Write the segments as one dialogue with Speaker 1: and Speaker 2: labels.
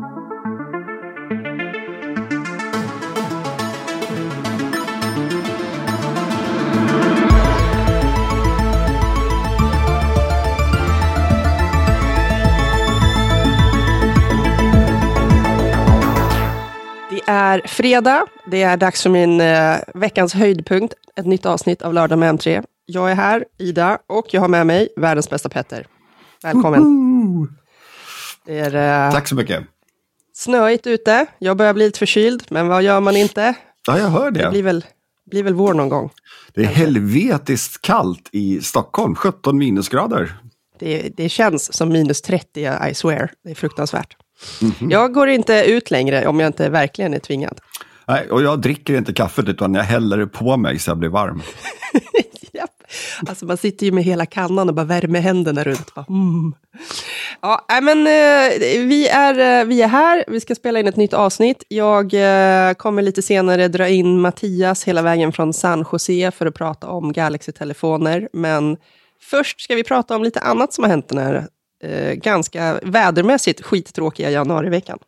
Speaker 1: Det är fredag, det är dags för min eh, veckans höjdpunkt, ett nytt avsnitt av Lördag med M3. Jag är här, Ida, och jag har med mig världens bästa Petter. Välkommen. Det är eh,
Speaker 2: Tack så mycket.
Speaker 1: Snöigt ute, jag börjar bli lite förkyld, men vad gör man inte?
Speaker 2: Ja, jag hör
Speaker 1: Det blir
Speaker 2: det.
Speaker 1: väl, blir väl vår någon gång.
Speaker 2: Det är helvetiskt kallt i Stockholm, 17 minusgrader.
Speaker 1: Det, det känns som minus 30, I swear. Det är fruktansvärt. Jag går inte ut längre om jag inte verkligen är tvingad.
Speaker 2: Nej, och jag dricker inte kaffet utan jag häller det på mig så jag blir varm.
Speaker 1: Alltså man sitter ju med hela kannan och bara värmer händerna runt. Bara, mm. Ja, men eh, vi, är, eh, vi är här, vi ska spela in ett nytt avsnitt. Jag eh, kommer lite senare dra in Mattias hela vägen från San Jose för att prata om Galaxy-telefoner. Men först ska vi prata om lite annat som har hänt den här ganska vädermässigt skittråkiga januariveckan.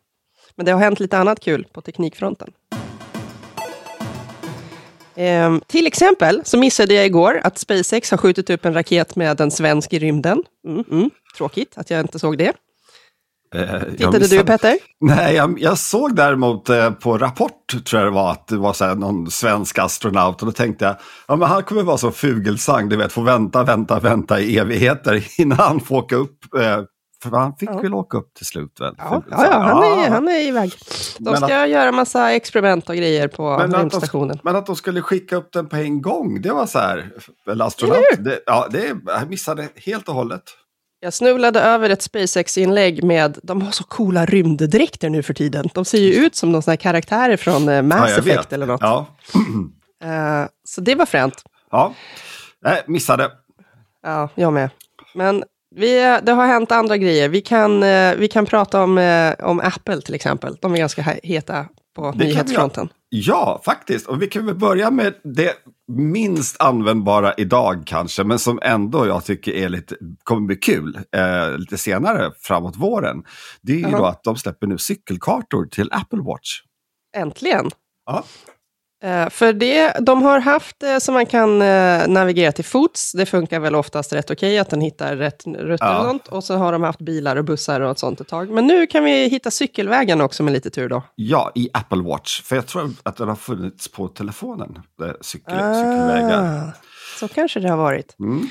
Speaker 1: Men det har hänt lite annat kul på teknikfronten. Ehm, till exempel så missade jag igår att SpaceX har skjutit upp en raket med en svensk i rymden. Mm, mm, tråkigt att jag inte såg det.
Speaker 2: Eh,
Speaker 1: Tittade
Speaker 2: missade-
Speaker 1: du Petter?
Speaker 2: Nej, jag, jag såg däremot eh, på Rapport, tror jag det var, att det var så här, någon svensk astronaut. Och då tänkte jag, ja men han kommer vara så fugelsang, du vet, få vänta, vänta, vänta i evigheter innan han får åka upp. Eh, för han fick
Speaker 1: Ja.
Speaker 2: väl åka upp till slut väl?
Speaker 1: Ja, ja, ja han, är, han är iväg. De
Speaker 2: Men
Speaker 1: ska göra massa experiment och grejer på
Speaker 2: Men att, de,
Speaker 1: rymdstationen.
Speaker 2: men att de skulle skicka upp den på en gång, det var så här, eller astronaut, det, ja, det, jag missade helt och hållet.
Speaker 1: Jag snubblade över ett SpaceX-inlägg med, de har så coola rymddräkter nu för tiden. De ser ju ut som någon sån karaktärer från eh, Mass
Speaker 2: ja,
Speaker 1: Effect eller något.
Speaker 2: Ja,
Speaker 1: Eh, så det var fränt.
Speaker 2: ja. Nej, missade.
Speaker 1: Ja, jag med. Men vi, det har hänt andra grejer. Vi kan, eh, vi kan prata om, eh, om Apple till exempel. De är ganska he- heta på
Speaker 2: vi
Speaker 1: nyhetsfronten.
Speaker 2: Ja, faktiskt. Och vi kan väl börja med det minst användbara idag kanske, men som ändå jag tycker är lite, kommer bli kul eh, lite senare framåt våren. Det är ju
Speaker 1: Jaha.
Speaker 2: då att de släpper nu cykelkartor till Apple Watch.
Speaker 1: Äntligen.
Speaker 2: Ja.
Speaker 1: Eh, för det, de har haft eh, så man kan eh, navigera till fots. Det funkar väl oftast rätt okej att den hittar rätt rutter
Speaker 2: Ja.
Speaker 1: och sånt. Och så har de haft bilar och bussar och sånt ett tag. Men nu kan vi hitta cykelvägen också med lite tur då.
Speaker 2: Ja, i Apple Watch. För jag tror att den har funnits på telefonen, cykel, cykelvägar.
Speaker 1: Ah, så kanske det har varit.
Speaker 2: Mm.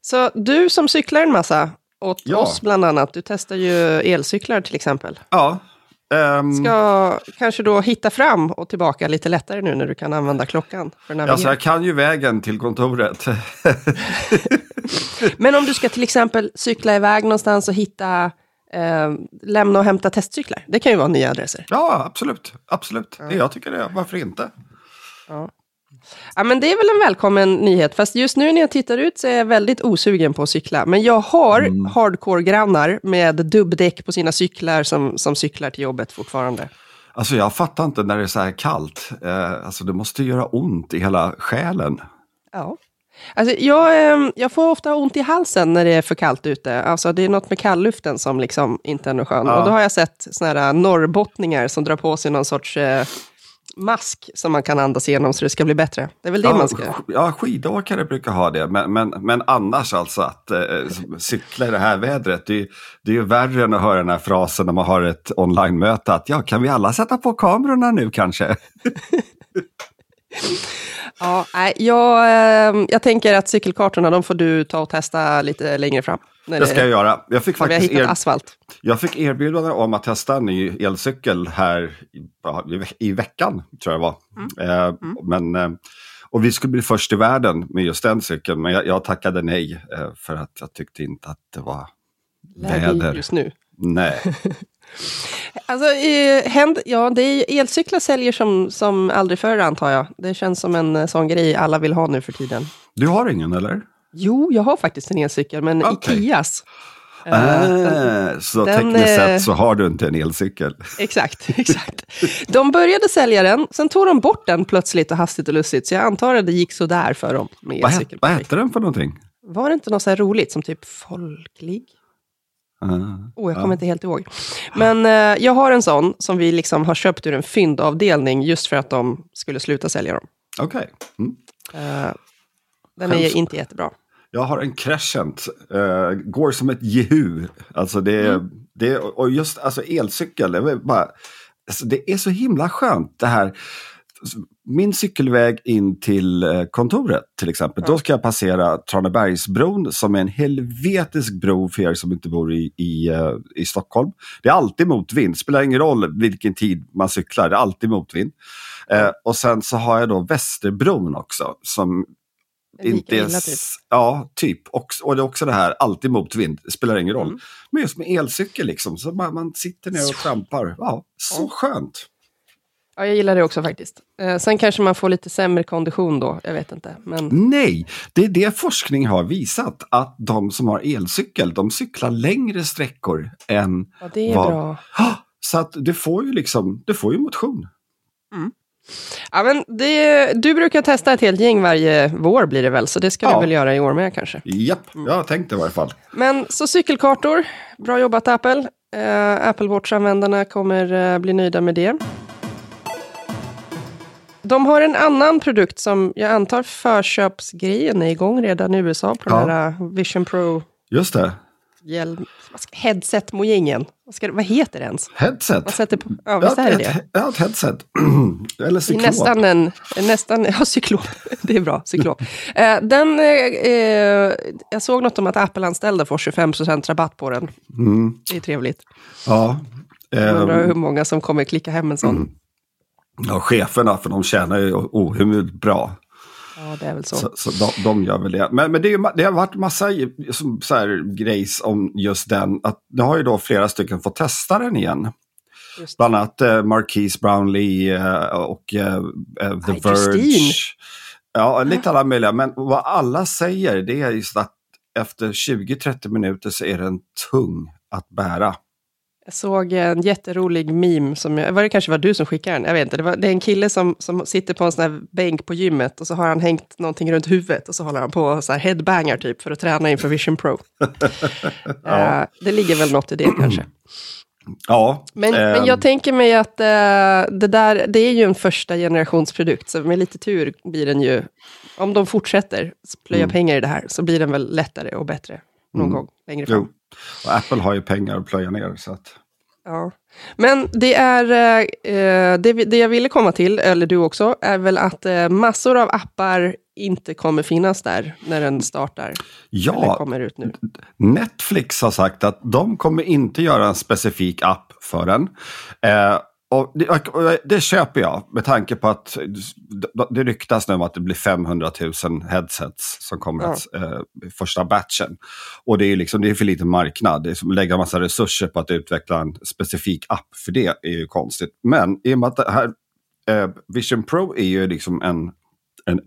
Speaker 1: Så du som cyklar en massa, åt
Speaker 2: Ja.
Speaker 1: oss bland annat, du testar ju elcyklar till exempel.
Speaker 2: Ja. Ehm,
Speaker 1: Ska kanske då hitta fram och tillbaka lite lättare nu när du kan använda klockan för.
Speaker 2: Alltså jag kan ju vägen till kontoret.
Speaker 1: Men om du ska till exempel cykla iväg någonstans och hitta, eh, lämna och hämta testcyklar. Det kan ju vara nya adresser.
Speaker 2: ja, absolut. Absolut. Det, jag tycker det. Varför inte?
Speaker 1: Ja, men det är väl en välkommen nyhet. Fast just nu när jag tittar ut så är jag väldigt osugen på att cykla. Men jag har
Speaker 2: Mm.
Speaker 1: hardcore-grannar med dubbdäck på sina cyklar som, som cyklar till jobbet fortfarande.
Speaker 2: Alltså jag fattar inte när det är så här kallt. Eh, alltså det måste göra ont i hela själen.
Speaker 1: Ja. Alltså, jag, eh, jag får ofta ont i halsen när det är för kallt ute. Alltså, det är något med kallluften som liksom inte är något skön.
Speaker 2: Ja.
Speaker 1: Och då har jag sett såna här norrbottningar som drar på sig någon sorts eh, mask som man kan andas igenom så det ska bli bättre. Det är väl det
Speaker 2: Ja,
Speaker 1: man ska...
Speaker 2: sk- ja, skidåkare brukar ha det, men, men, men annars alltså att eh, cykla i det här vädret, det, är- det är ju värre än att höra den här frasen när man har ett online-möte att ja, kan vi alla sätta på kamerorna nu kanske?
Speaker 1: Ja, jag, eh, jag tänker att cykelkartorna, de får du ta och testa lite längre fram. När
Speaker 2: Det ska jag göra. Jag fick faktiskt er,
Speaker 1: asfalt.
Speaker 2: jag fick erbjudande om att testa en ny elcykel här i, i, ve- i veckan, tror jag det var.
Speaker 1: Mm.
Speaker 2: Eh, Men, eh, och vi skulle bli först i världen med just den cykeln, men jag, jag tackade nej eh, för att jag tyckte inte att det var
Speaker 1: Läge
Speaker 2: väder.
Speaker 1: just nu.
Speaker 2: Nej.
Speaker 1: Alltså, eh, händ, ja, det är, elcyklar säljer som, som aldrig förr antar jag. Det känns som en eh, sån grej alla vill ha nu för tiden.
Speaker 2: Du har ingen eller?
Speaker 1: Jo, jag har faktiskt en elcykel, men
Speaker 2: Okej.
Speaker 1: Ikeas. Eh,
Speaker 2: Äh, så
Speaker 1: den,
Speaker 2: tekniskt
Speaker 1: eh,
Speaker 2: sett så har du inte en elcykel.
Speaker 1: Exakt, exakt. De började sälja den, sen tog de bort den plötsligt och hastigt och lustigt, så jag antar att det gick så där för dem med
Speaker 2: Vad,
Speaker 1: elcykel.
Speaker 2: vad hette den för någonting?
Speaker 1: Var det inte något så här roligt som typ folklig?
Speaker 2: Uh,
Speaker 1: oh, jag kommer ja. inte helt ihåg. Men eh, jag har en sån som vi liksom har köpt ur en fyndavdelning just för att de skulle sluta sälja dem.
Speaker 2: Okej. Okay.
Speaker 1: Mm. Eh, den är inte jättebra.
Speaker 2: Jag har en Crescent, uh, går som ett jehu. Alltså det, mm. det, och just alltså elcykel, det är, bara, alltså det är så himla skönt det här. Min cykelväg in till eh, kontoret till exempel, ja. då ska jag passera Tranebergsbron som är en helvetisk bro för er som inte bor i, i, uh, i Stockholm. Det är alltid motvind, spelar ingen roll vilken tid man cyklar, det är alltid motvind. Uh, och sen så har jag då Västerbron också som
Speaker 1: inte illa, typ.
Speaker 2: Ja, typ. Och, och det är också det här, alltid motvind, det spelar ingen roll. Mm. Men just med elcykel liksom, så man, man sitter ner och trampar. Ja, så ja. skönt.
Speaker 1: Ja, jag gillar det också faktiskt. Eh, sen kanske man får lite sämre kondition då, jag vet inte. Men...
Speaker 2: Nej, det är det forskning har visat, att de som har elcykel, de cyklar längre sträckor än...
Speaker 1: Ja, det är vad... bra.
Speaker 2: Så att du får ju liksom, du får ju motion.
Speaker 1: Mm. Ja, men det, du brukar testa ett helt gäng varje vår blir det väl, så det ska ja. du väl göra i år med kanske?
Speaker 2: Japp, jag har tänkt det i varje fall.
Speaker 1: Men så cykelkartor, bra jobbat Apple. Uh, Apple Watch-användarna kommer uh, bli nöjda med det. De har en annan produkt som jag antar förköpsgrejen är igång redan i USA på ja. den här Vision Pro.
Speaker 2: Just det
Speaker 1: hjälm, headset-mojängen. Vad, vad heter det ens?
Speaker 2: Headset?
Speaker 1: Man sätter på, ja, visst är det
Speaker 2: det? Ja, ett headset. Eller cyklop.
Speaker 1: Nästan en, nästan, ja cyklop. Det är bra, cyklop. Eh, den, eh, jag såg något om att Apple-anställda får 25% rabatt på den. Mm. Det är trevligt.
Speaker 2: Ja.
Speaker 1: Jag undrar ehm, hur många som kommer klicka hem en sån. Mm.
Speaker 2: Ja, cheferna, för de tjänar ju ohemult bra.
Speaker 1: Ja, det är väl så.
Speaker 2: Så, så de, de, gör väl det. Men, men det, är, det har varit massa så här, grejs om just den. Att det har ju då flera stycken fått testa den igen. Bland annat eh, Marquise Brownlee eh, och eh, eh The Aj, Verge. Christine. Ja, lite alla möjliga. Men vad alla säger det är just att efter 20-30 minuter så är den tung att bära.
Speaker 1: Jag såg en jätterolig meme, som jag, var det kanske var du som skickade den? Jag vet inte. Det, var, det är en kille som, som sitter på en sån här bänk på gymmet och så har han hängt någonting runt huvudet och så håller han på så här headbangar typ för att träna inför Vision Pro. ja. uh, det ligger väl något i det kanske.
Speaker 2: Ja.
Speaker 1: Men, ähm... men jag tänker mig att uh, det där, det är ju en första generationsprodukt, så med lite tur blir den ju, om de fortsätter plöja mm. pengar i det här, så blir den väl lättare och bättre någon mm. gång längre fram. Jo.
Speaker 2: Och Apple har ju pengar att plöja ner. Så att...
Speaker 1: Ja. Men det är eh, det, det jag ville komma till, eller du också, är väl att eh, massor av appar inte kommer finnas där när den startar.
Speaker 2: Ja, kommer ut nu. Netflix har sagt att de kommer inte göra en specifik app för den. Eh, och det, och det, köper jag med tanke på att det ryktas nu om att det blir 500 000 headsets som kommer ja. att, eh, första batchen. Och det är, liksom, det är för liten marknad. Det är som att lägga massa resurser på att utveckla en specifik app för det är ju konstigt. Men i och med att det här eh, Vision Pro är ju liksom en, en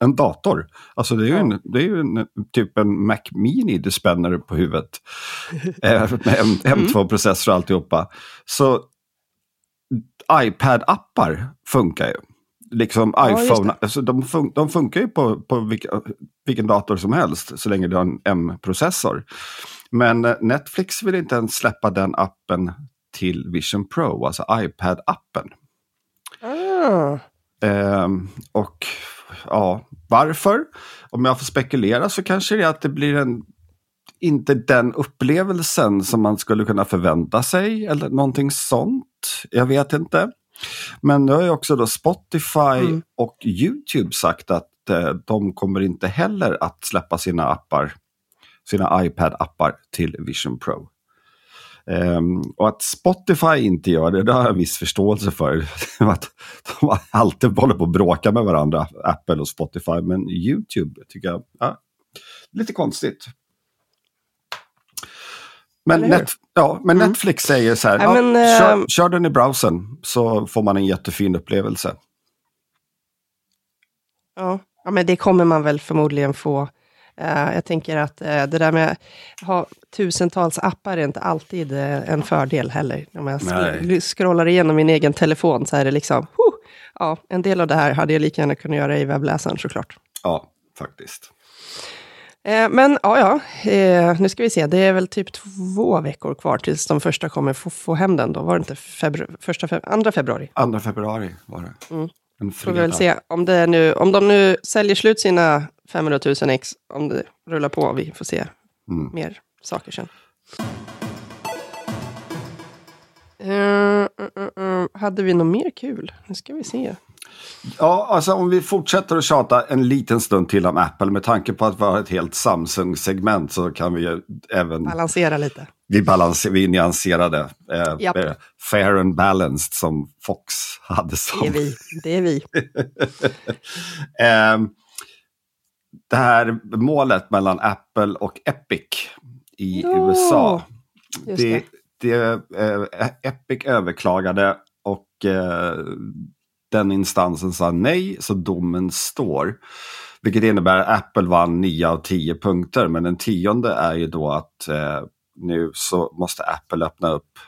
Speaker 2: en dator. Alltså det är ju, en, det är ju en, typ en Mac Mini du spänner på huvudet. eh, med M2-processor och alltihopa. Så iPad-appar funkar ju. Liksom ja, iPhone, alltså de, fun de, funkar ju på, på vilka, vilken dator som helst så länge du har en M-processor. Men eh, Netflix vill inte ens släppa den appen till Vision Pro, alltså iPad-appen.
Speaker 1: Ah.
Speaker 2: Ehm, och ja, varför? Om jag får spekulera så kanske det är att det blir en inte den upplevelsen som man skulle kunna förvänta sig eller någonting sånt. Jag vet inte. Men nu har ju också då Spotify mm. och YouTube sagt att eh, de kommer inte heller att släppa sina appar, sina iPad-appar till Vision Pro. Um, och att Spotify inte gör det, det har jag viss förståelse för. att de alltid håller på att bråka med varandra, Apple och Spotify. Men YouTube tycker jag, ja, lite konstigt. Men, net, ja, men mm. Netflix säger så här, ja, men, ja, kör, äh... kör, den i browsern så får man en jättefin upplevelse.
Speaker 1: Ja, ja men det kommer man väl förmodligen få. Uh, jag tänker att uh, det där med att ha tusentals appar är inte alltid uh, en fördel heller. Om jag scrollar igenom min egen telefon så är det liksom, ja, en del av det här hade jag lika gärna kunnat göra i webbläsaren såklart.
Speaker 2: Ja, faktiskt.
Speaker 1: Eh, men ja, ja, eh, nu ska vi se. Det är väl typ två veckor kvar tills de första kommer få, få hem den. Då var det inte februari, första feb andra februari?
Speaker 2: Andra februari var det.
Speaker 1: Mm. En Får vi väl se om, det nu, om de nu säljer slut sina 500 000 ex, om det rullar på. Vi får se mm. mer saker sen. Uh, uh, uh, hade vi något mer kul? Nu ska vi se.
Speaker 2: Ja, alltså om vi fortsätter att tjata en liten stund till om Apple med tanke på att vi har ett helt Samsung-segment så kan vi även...
Speaker 1: Balansera lite.
Speaker 2: Vi, balanser, vi nyanserade. Eh, eh, fair and balanced som Fox hade som...
Speaker 1: Det är vi. Det är vi.
Speaker 2: eh, det här målet mellan Apple och Epic i ja, USA. Det, det. det eh, Epic överklagade och eh, den instansen sa nej, så domen står. Vilket innebär att Apple vann 9 av 10 punkter, men den tionde är ju då att eh, nu så måste Apple öppna upp,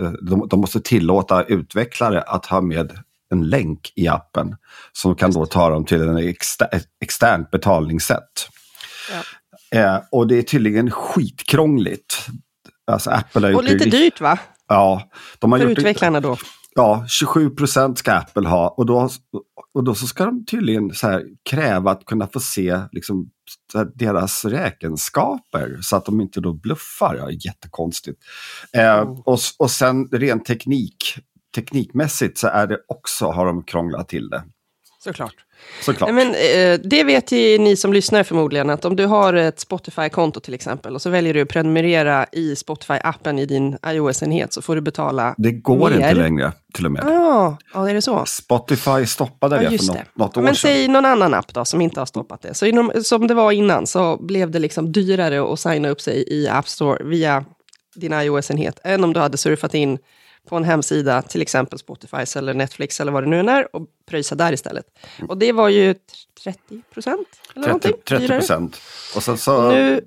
Speaker 2: eh, de, de, måste tillåta utvecklare att ha med en länk i appen som kan då ta dem till en exter, externt betalningssätt. Ja. Eh, och det är tydligen skitkrångligt. Alltså Apple
Speaker 1: och lite dyrt va?
Speaker 2: Ja. De har
Speaker 1: För
Speaker 2: gjort
Speaker 1: utvecklarna då?
Speaker 2: Ja, 27 procent ska Apple ha och då, och då så ska de tydligen så här, kräva att kunna få se liksom, deras räkenskaper så att de inte då bluffar. Ja, jättekonstigt. Eh, oh. och, och sen rent teknik, teknikmässigt så är det också, har de krånglat till det.
Speaker 1: Såklart.
Speaker 2: Såklart.
Speaker 1: Men, eh, det vet ju ni som lyssnar förmodligen, att om du har ett Spotify-konto till exempel, och så väljer du att prenumerera i Spotify-appen i din iOS-enhet, så får du betala
Speaker 2: Det går
Speaker 1: mer.
Speaker 2: inte längre, till och med.
Speaker 1: Ja, ah, är det så?
Speaker 2: Spotify stoppade ja, det för något, något år
Speaker 1: Men
Speaker 2: sedan.
Speaker 1: säg någon annan app då, som inte har stoppat det. Så inom, som det var innan, så blev det liksom dyrare att signa upp sig i App Store via din iOS-enhet, än om du hade surfat in på en hemsida, till exempel Spotify eller Netflix eller vad det nu är, och pröjsa där istället. Och det var ju 30 procent?
Speaker 2: 30, 30 procent. Och sen så...
Speaker 1: Nu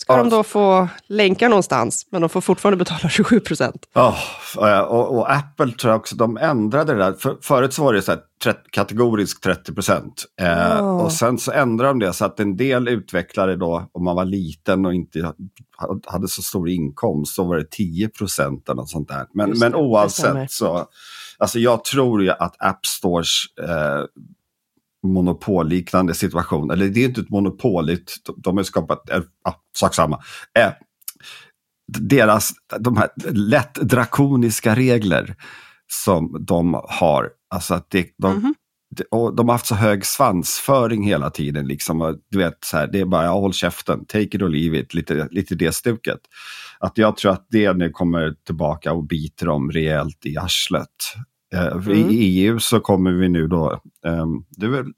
Speaker 1: ska de då få länkar någonstans, men de får fortfarande betala 27 procent.
Speaker 2: Oh, och, och, Apple tror jag också, de ändrade det där. För, förut så var det så här, 30, kategoriskt 30 procent. Eh, oh. Och sen så ändrade de det så att en del utvecklare då, om man var liten och inte hade så stor inkomst, så var det 10 procent eller något sånt där. Men, men oavsett så, alltså jag tror ju att App Stores eh, monopolliknande situation. Eller det är inte ett monopol, de har skapat, äh, sak samma. Eh, deras, de här lätt drakoniska regler som de har, alltså att det, de, mm -hmm. och de har haft så hög svansföring hela tiden. Liksom, du vet, så här, det är bara, ja, håll käften, take it or leave it, lite, lite det stuket. Att jag tror att det nu kommer tillbaka och biter dem rejält i arslet. Mm. I EU så kommer vi nu då, um, det är väl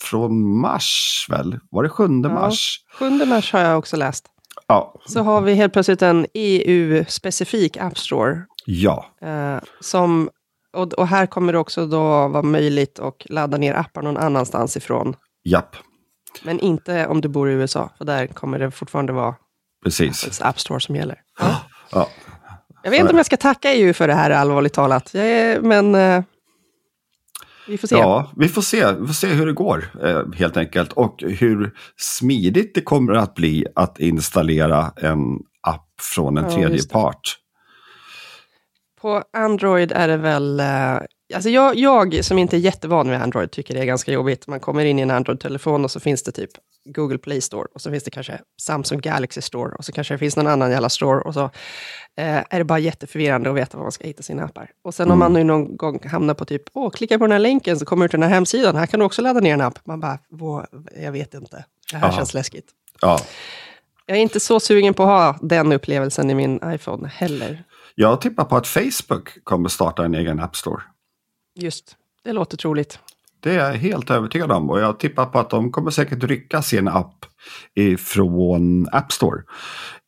Speaker 2: från mars väl? Var det 7 mars?
Speaker 1: Ja, 7 mars har jag också läst.
Speaker 2: Ja.
Speaker 1: Så har vi helt plötsligt en EU-specifik App Store.
Speaker 2: Ja.
Speaker 1: Eh, som, och, och, här kommer det också då vara möjligt att ladda ner appar någon annanstans ifrån.
Speaker 2: Japp.
Speaker 1: Men inte om du bor i USA, för där kommer det fortfarande vara
Speaker 2: Precis.
Speaker 1: App Store som gäller.
Speaker 2: Ja. ja.
Speaker 1: Jag vet inte om jag ska tacka EU för det här allvarligt talat, är, men eh, vi får se.
Speaker 2: Ja, vi får se, vi får se hur det går eh, helt enkelt. Och hur smidigt det kommer att bli att installera en app från en ja, tredje part.
Speaker 1: På Android är det väl eh, Alltså jag, jag som inte är jättevan med Android tycker det är ganska jobbigt. Man kommer in i en Android-telefon och så finns det typ Google Play Store och så finns det kanske Samsung Galaxy Store och så kanske det finns någon annan jävla store och så eh, är det bara jätteförvirrande att veta var man ska hitta sina appar. Och sen mm. om man nu någon gång hamnar på typ, åh, klicka på den här länken så kommer du till den här hemsidan, här kan du också ladda ner en app. Man bara, jag vet inte, det här Aha. känns läskigt.
Speaker 2: Ja.
Speaker 1: Jag är inte så sugen på att ha den upplevelsen i min iPhone heller.
Speaker 2: Jag tippar på att Facebook kommer starta en egen App Store.
Speaker 1: Just, det låter troligt.
Speaker 2: Det är jag helt övertygad om och jag tippar på att de kommer säkert rycka sin app ifrån App Store.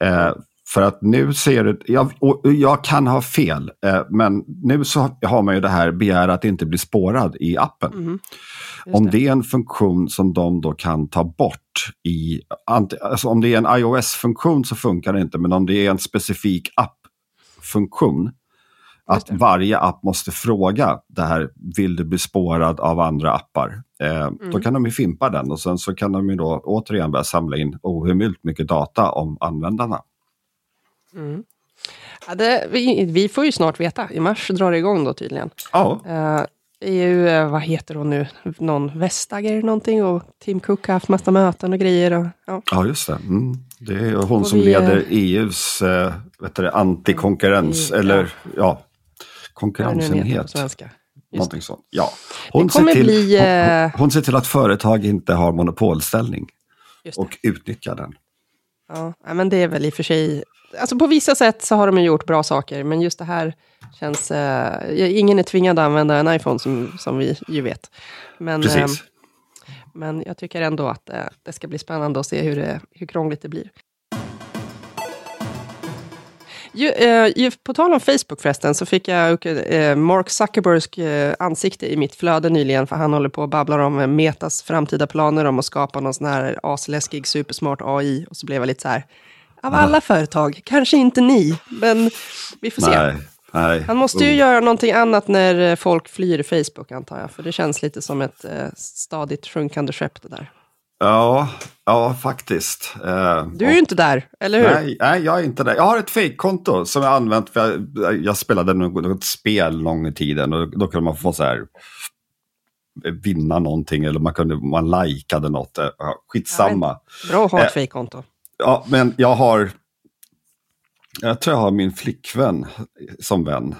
Speaker 2: Eh, för att nu ser det, jag, jag kan ha fel, eh, men nu så har man ju det här begär att inte bli spårad i appen. Mm. Om det är en funktion som de då kan ta bort i, alltså om det är en iOS-funktion så funkar det inte, men om det är en specifik app-funktion att varje app måste fråga det här, vill du bli spårad av andra appar? Eh,
Speaker 1: Mm.
Speaker 2: Då kan de ju fimpa den och sen så kan de ju då återigen börja samla in ohemult mycket data om användarna.
Speaker 1: Ja, det, vi, vi får ju snart veta. I mars drar det igång då tydligen.
Speaker 2: Ja,
Speaker 1: Uh, EU, eh, vad heter hon nu, någon Vestager någonting och Tim Cook har haft massa möten och grejer. Och, ja.
Speaker 2: ja just det. Mm. Det är hon
Speaker 1: Och
Speaker 2: som
Speaker 1: vi,
Speaker 2: leder
Speaker 1: eh,
Speaker 2: EUs eh, vet du, antikonkurrens,
Speaker 1: Ja.
Speaker 2: eller ja, konkurrensenhet.
Speaker 1: svenska.
Speaker 2: Någonting sånt. Ja.
Speaker 1: Kommer
Speaker 2: ser till,
Speaker 1: bli,
Speaker 2: hon,
Speaker 1: eh,
Speaker 2: hon, hon ser till att företag inte har monopolställning och utnyttjar den.
Speaker 1: Ja, ja, men det är väl i och för sig... Alltså på vissa sätt så har de ju gjort bra saker, men just det här känns... Eh, ingen är tvingad att använda en iPhone, som, som vi ju vet. Men,
Speaker 2: Precis.
Speaker 1: eh, men jag tycker ändå att eh, det ska bli spännande att se hur, det, hur krångligt det blir. Ju, eh, på tal om Facebook förresten, så fick jag eh, Mark Zuckerbergs eh, ansikte i mitt flöde nyligen, för han håller på och babblar om eh, Metas framtida planer om att skapa någon sån här asläskig supersmart AI. Och så blev jag lite så här, av alla företag, kanske inte ni, men vi får se.
Speaker 2: Nej, nej.
Speaker 1: Han måste ju
Speaker 2: Oh.
Speaker 1: göra någonting annat när eh, folk flyr Facebook, antar jag. För det känns lite som ett eh, stadigt sjunkande skepp det där.
Speaker 2: Ja, ja faktiskt. Eh,
Speaker 1: Du är ju inte där, eller hur?
Speaker 2: Nej, nej, jag är inte där. Jag har ett fejkkonto som jag använt för jag, jag spelade något, något spel gång i tiden och då kunde man få så här vinna någonting eller man kunde man likade något. Eh, Ja, skitsamma.
Speaker 1: Bra att ha
Speaker 2: Eh.
Speaker 1: ett fejkkonto.
Speaker 2: Ja, men jag har jag tror jag har min flickvän som vän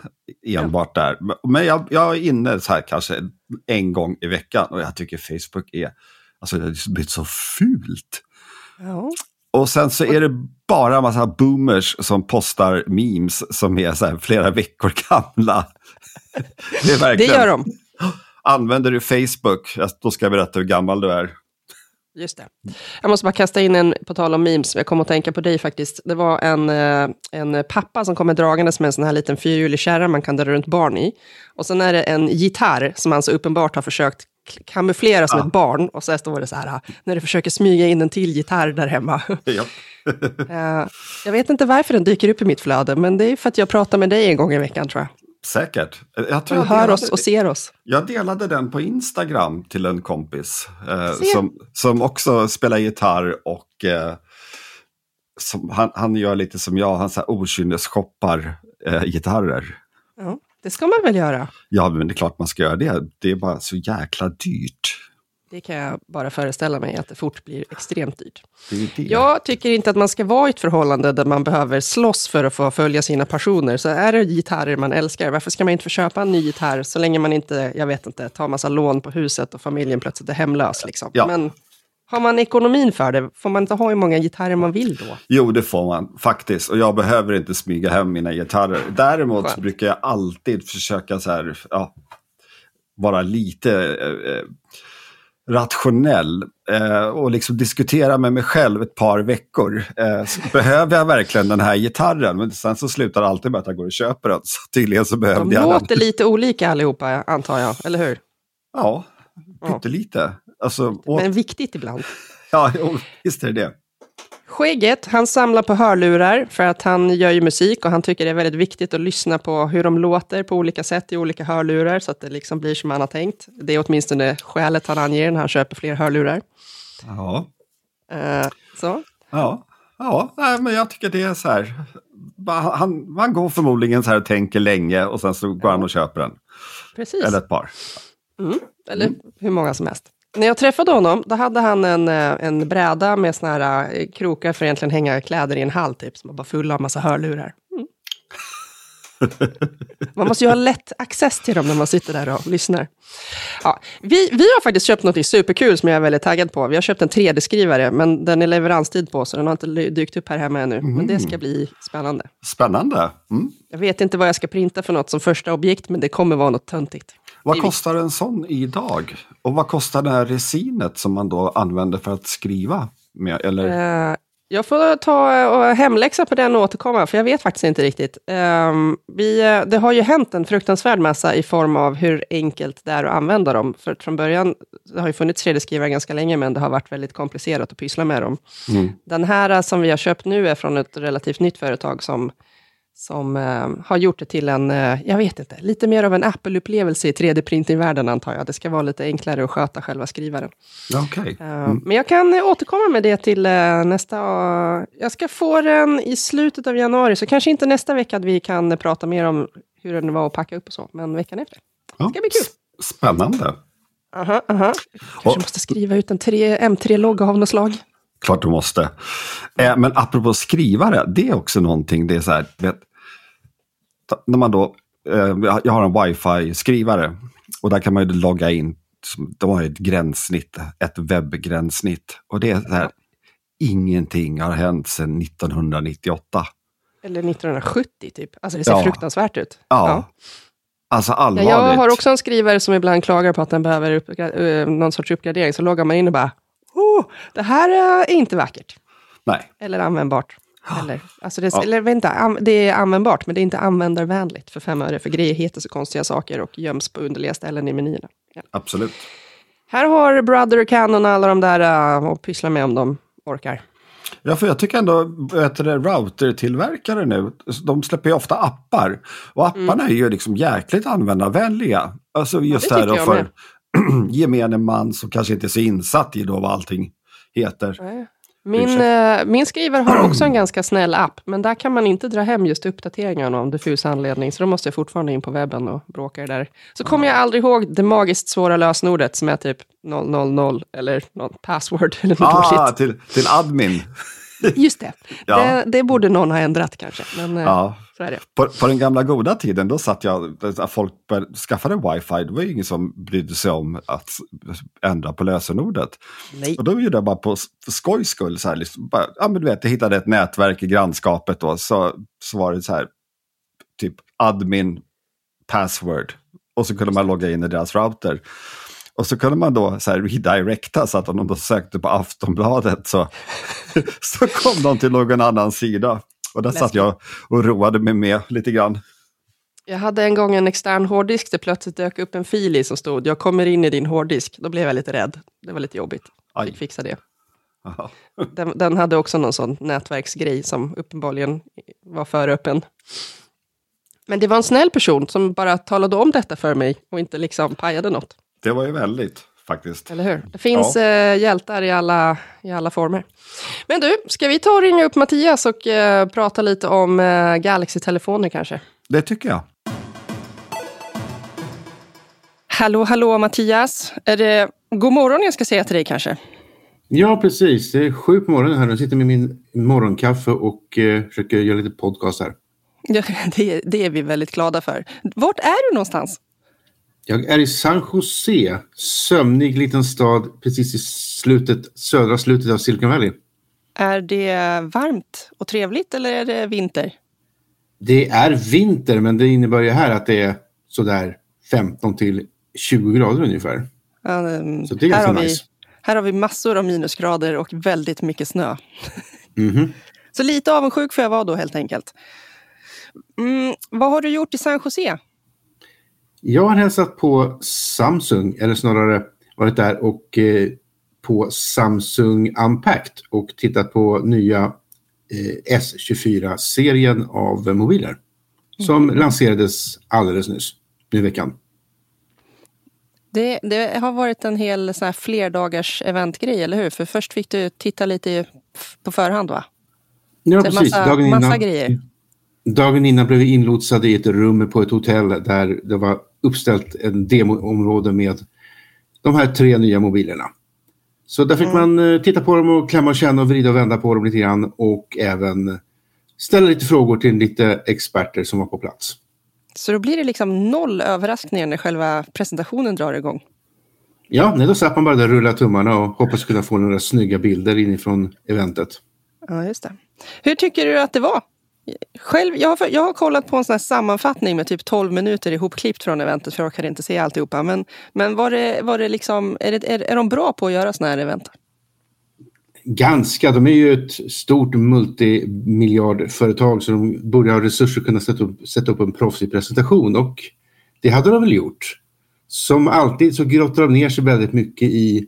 Speaker 2: enbart där. Men jag, jag är inne så här kanske en gång i veckan och jag tycker Facebook är, alltså det har blivit så fult.
Speaker 1: Ja.
Speaker 2: Och sen så är det bara en massa boomers som postar memes som är så flera veckor gamla. Det är
Speaker 1: Det
Speaker 2: verkligen,
Speaker 1: gör de.
Speaker 2: Använder du Facebook, då ska jag berätta hur gammal du är.
Speaker 1: Just det. Jag måste bara kasta in en, på tal om memes, jag kom att tänka på dig faktiskt. Det var en, eh, en pappa som kommer dragandes med en sån här liten fyrhjulig kärra man kan dra runt barn i. Och sen är det en gitarr som han så uppenbart har försökt kamouflera som
Speaker 2: Ja.
Speaker 1: ett barn. Och så står det så här, när du försöker smyga in en till gitarr där hemma.
Speaker 2: Ja.
Speaker 1: Eh, jag vet inte varför den dyker upp i mitt flöde, men det är för att jag pratar med dig en gång i veckan tror jag.
Speaker 2: Säkert. Jag, tror
Speaker 1: Jag
Speaker 2: jag,
Speaker 1: hör oss och ser oss.
Speaker 2: jag delade den på Instagram till en kompis eh, som, som också spelar gitarr och eh, som, han, han gör lite som jag, han så här okynnesshoppar eh, gitarrer.
Speaker 1: Ja, det ska man väl göra.
Speaker 2: Ja, men det är klart man ska göra det. Det är bara så jäkla dyrt.
Speaker 1: Det kan jag bara föreställa mig att det fort blir extremt dyrt.
Speaker 2: Det det.
Speaker 1: Jag tycker inte att man ska vara i ett förhållande där man behöver slåss för att få följa sina passioner. Så är det gitarrer man älskar, varför ska man inte få köpa en ny gitarr så länge man inte, jag vet inte, tar massa lån på huset och familjen plötsligt är hemlös. Liksom.
Speaker 2: Ja.
Speaker 1: Men har man ekonomin för det, får man inte ha hur många gitarrer man vill då?
Speaker 2: Jo, det får man faktiskt. Och jag behöver inte smyga hem mina gitarrer. Däremot
Speaker 1: Skönt.
Speaker 2: brukar jag alltid försöka så här, ja, vara lite eh, eh, rationell eh, och liksom diskutera med mig själv ett par veckor. Eh, behöver jag verkligen den här gitarren? Men sen så slutar det alltid med att jag går och köper den. Så tydligen så
Speaker 1: De
Speaker 2: behövde jag
Speaker 1: låter
Speaker 2: den.
Speaker 1: lite olika allihopa, antar jag, eller hur?
Speaker 2: Ja,
Speaker 1: Ja.
Speaker 2: pyttelite. Alltså, och,
Speaker 1: Men viktigt ibland.
Speaker 2: ja, jo, visst är det det.
Speaker 1: Skägget, han samlar på hörlurar för att han gör ju musik och han tycker det är väldigt viktigt att lyssna på hur de låter på olika sätt i olika hörlurar så att det liksom blir som han har tänkt. Det är åtminstone skälet han anger när han köper fler hörlurar.
Speaker 2: Ja.
Speaker 1: Eh, så.
Speaker 2: Ja, ja nej, men jag tycker det är så här. Han, han går förmodligen så här och tänker länge och sen så går han och köper en.
Speaker 1: Precis.
Speaker 2: Eller ett par.
Speaker 1: Eller hur många som helst. När jag träffade honom, då hade han en, eh, en bräda med såna här eh, krokar för egentligen hänga kläder i en hall, typ, som var bara fulla av massa hörlurar. Mm. Man måste ju ha lätt access till dem när man sitter där och lyssnar. Ja, vi, vi har faktiskt köpt något superkul som jag är väldigt taggad på. Vi har köpt en 3D-skrivare, men den är leveranstid på, så den har inte dykt upp här hemma ännu. Men det ska bli spännande.
Speaker 2: Spännande. Mm.
Speaker 1: Jag vet inte vad jag ska printa för något som första objekt, men det kommer vara något töntigt.
Speaker 2: Vad kostar en sån idag? Och vad kostar det här resinet som man då använder för att skriva med? Eller?
Speaker 1: Eh, jag får ta och hemläxa på den och återkomma, för jag vet faktiskt inte riktigt. Ehm, vi, eh, det har ju hänt en fruktansvärd massa i form av hur enkelt det är att använda dem. För från början, det har ju funnits 3D-skrivare ganska länge, men det har varit väldigt komplicerat att pyssla med dem.
Speaker 2: Mm.
Speaker 1: Den här eh, som vi har köpt nu är från ett relativt nytt företag som som eh, har gjort det till en, eh, jag vet inte, lite mer av en Apple-upplevelse i 3D-printingvärlden antar jag. Det ska vara lite enklare att sköta själva skrivaren.
Speaker 2: Okay.
Speaker 1: Eh,
Speaker 2: Mm.
Speaker 1: Men jag kan eh, återkomma med det till eh, nästa... jag ska få den i slutet av januari, så kanske inte nästa vecka att vi kan eh, prata mer om hur den var att packa upp och så, men veckan efter.
Speaker 2: Ja,
Speaker 1: Det ska bli kul.
Speaker 2: Spännande.
Speaker 1: Aha, aha. Kanske
Speaker 2: Och-
Speaker 1: måste skriva ut en 3, M3-logga av något slag.
Speaker 2: Klart du måste. Eh, men apropå skrivare, det är också någonting, det är så här, vet, när man då, eh, jag har en wifi-skrivare och där kan man ju logga in, de har ju ett gränssnitt, ett webbgränssnitt. Och det är så här, ingenting har hänt sedan 1998.
Speaker 1: Eller 1970 typ. Alltså det ser
Speaker 2: Ja.
Speaker 1: fruktansvärt ut.
Speaker 2: Ja. Alltså
Speaker 1: Ja,
Speaker 2: allvarligt.
Speaker 1: jag har också en skrivare som ibland klagar på att den behöver upp, eh, någon sorts uppgradering. Så loggar man in och bara, oh, det här är inte vackert.
Speaker 2: Nej,
Speaker 1: Eller användbart. Eller, alltså det,
Speaker 2: Ja.
Speaker 1: eller, vänta, det är användbart, men det är inte användarvänligt för fem öre. För grejer heter så konstiga saker och göms på underliga ställen i menyerna. Ja.
Speaker 2: absolut.
Speaker 1: Här har Brother, Canon alla de där uh, och pyssla med om de orkar.
Speaker 2: Ja, för jag tycker ändå routertillverkare nu, de släpper ju ofta appar. Och apparna är ju liksom jäkligt användarvänliga. Alltså just
Speaker 1: Mm. det
Speaker 2: här för gemene man som kanske inte är så insatt i då vad allting heter.
Speaker 1: Min, eh, min skrivare har också en ganska snäll app, men där kan man inte dra hem just uppdateringarna av diffus anledning, så då måste jag fortfarande in på webben och bråka där. Så kommer jag aldrig ihåg det magiskt svåra lösenordet som är typ 000 eller något password eller något
Speaker 2: Ah, till, till admin.
Speaker 1: Just det.
Speaker 2: Ja.
Speaker 1: det, det borde någon ha ändrat kanske, men eh,
Speaker 2: Ja.
Speaker 1: Så är det.
Speaker 2: På, på den gamla goda tiden, då satt jag, när folk började- skaffade wifi, det var ju ingen som brydde sig om att ändra på lösenordet.
Speaker 1: Nej.
Speaker 2: Och då gjorde jag bara på skojs skull, så här, liksom, bara, ja men du vet, jag hittade ett nätverk i grannskapet då, så, så var det så här, typ admin password. Och så kunde man logga in i deras router. Och så kunde man då så här redirecta så att om de då sökte på Aftonbladet så, så kom de till någon annan sida. Och där satt
Speaker 1: Läskigt.
Speaker 2: jag och roade mig med lite grann.
Speaker 1: Jag hade en gång en extern hårddisk där plötsligt dök upp en fil i som stod “Jag kommer in i din hårddisk”. Då blev jag lite rädd. Det var lite jobbigt.
Speaker 2: Aj.
Speaker 1: Fick fixa det. Den, den hade också någon sån nätverksgrej som uppenbarligen var för öppen. Men det var en snäll person som bara talade om detta för mig och inte liksom pajade något.
Speaker 2: Det var ju väldigt faktiskt.
Speaker 1: Eller hur? Det finns eh, hjältar i alla, i alla former. Men du, ska vi ta och ringa upp Mattias och eh, prata lite om eh, Galaxy-telefoner kanske?
Speaker 2: Det tycker jag.
Speaker 1: Hallå, hallå Mattias. Är det god morgon jag ska säga till dig kanske?
Speaker 3: Ja, precis. Det är sju på morgonen här. Jag sitter med min morgonkaffe och eh, försöker göra lite podcast här.
Speaker 1: Ja, det, det är vi väldigt glada för. Vart är du någonstans?
Speaker 3: Jag är i San Jose, sömnig liten stad precis i slutet, södra slutet av Silicon Valley.
Speaker 1: Är det varmt och trevligt eller är det vinter?
Speaker 3: Det är vinter, men det innebär ju här att det är sådär 15 till 20 grader ungefär.
Speaker 1: Um,
Speaker 3: Så det är
Speaker 1: här,
Speaker 3: ganska
Speaker 1: har vi,
Speaker 3: nice.
Speaker 1: här har vi massor av minusgrader och väldigt mycket snö.
Speaker 3: Mhm.
Speaker 1: Så lite avundsjuk får jag vara då helt enkelt. Mm, vad har du gjort i San Jose?
Speaker 3: Jag har hälsat på Samsung, eller snarare varit där och eh, på Samsung Unpacked och tittat på nya eh, S24-serien av mobiler. Som lanserades alldeles nyss, nu i veckan.
Speaker 1: Det, det har varit en hel sån här flerdagars eventgrej, eller hur? För först fick du titta lite på förhand, va?
Speaker 3: Ja, precis.
Speaker 1: massa-
Speaker 3: dagen,
Speaker 1: massa
Speaker 3: innan,
Speaker 1: grejer.
Speaker 3: dagen innan blev vi inlotsade i ett rum på ett hotell där det var uppställt en demoområde med de här tre nya mobilerna. Så där fick
Speaker 1: Mm.
Speaker 3: man eh, titta på dem och klämma och känna och vrida och vända på dem lite grann och även ställa lite frågor till lite experter som var på plats.
Speaker 1: Så då blir det liksom noll överraskningar när själva presentationen drar igång.
Speaker 3: Ja, nej, då satt man bara där och rullade tummarna och hoppas kunna få några snygga bilder inifrån eventet.
Speaker 1: Ja, just det. Hur tycker du att det var? Själv, jag, har, jag har kollat på en sån här sammanfattning med typ 12 minuter ihopklippt från eventet, för jag orkade inte se alltihopa. Men, men var det, var det liksom, är, det, är, är de bra på att göra såna här event?
Speaker 3: Ganska, de är ju ett stort multimiljardföretag så de borde ha resurser att kunna sätta upp, sätta upp en proffsig presentation och det hade de väl gjort. Som alltid så grottar de ner sig väldigt mycket i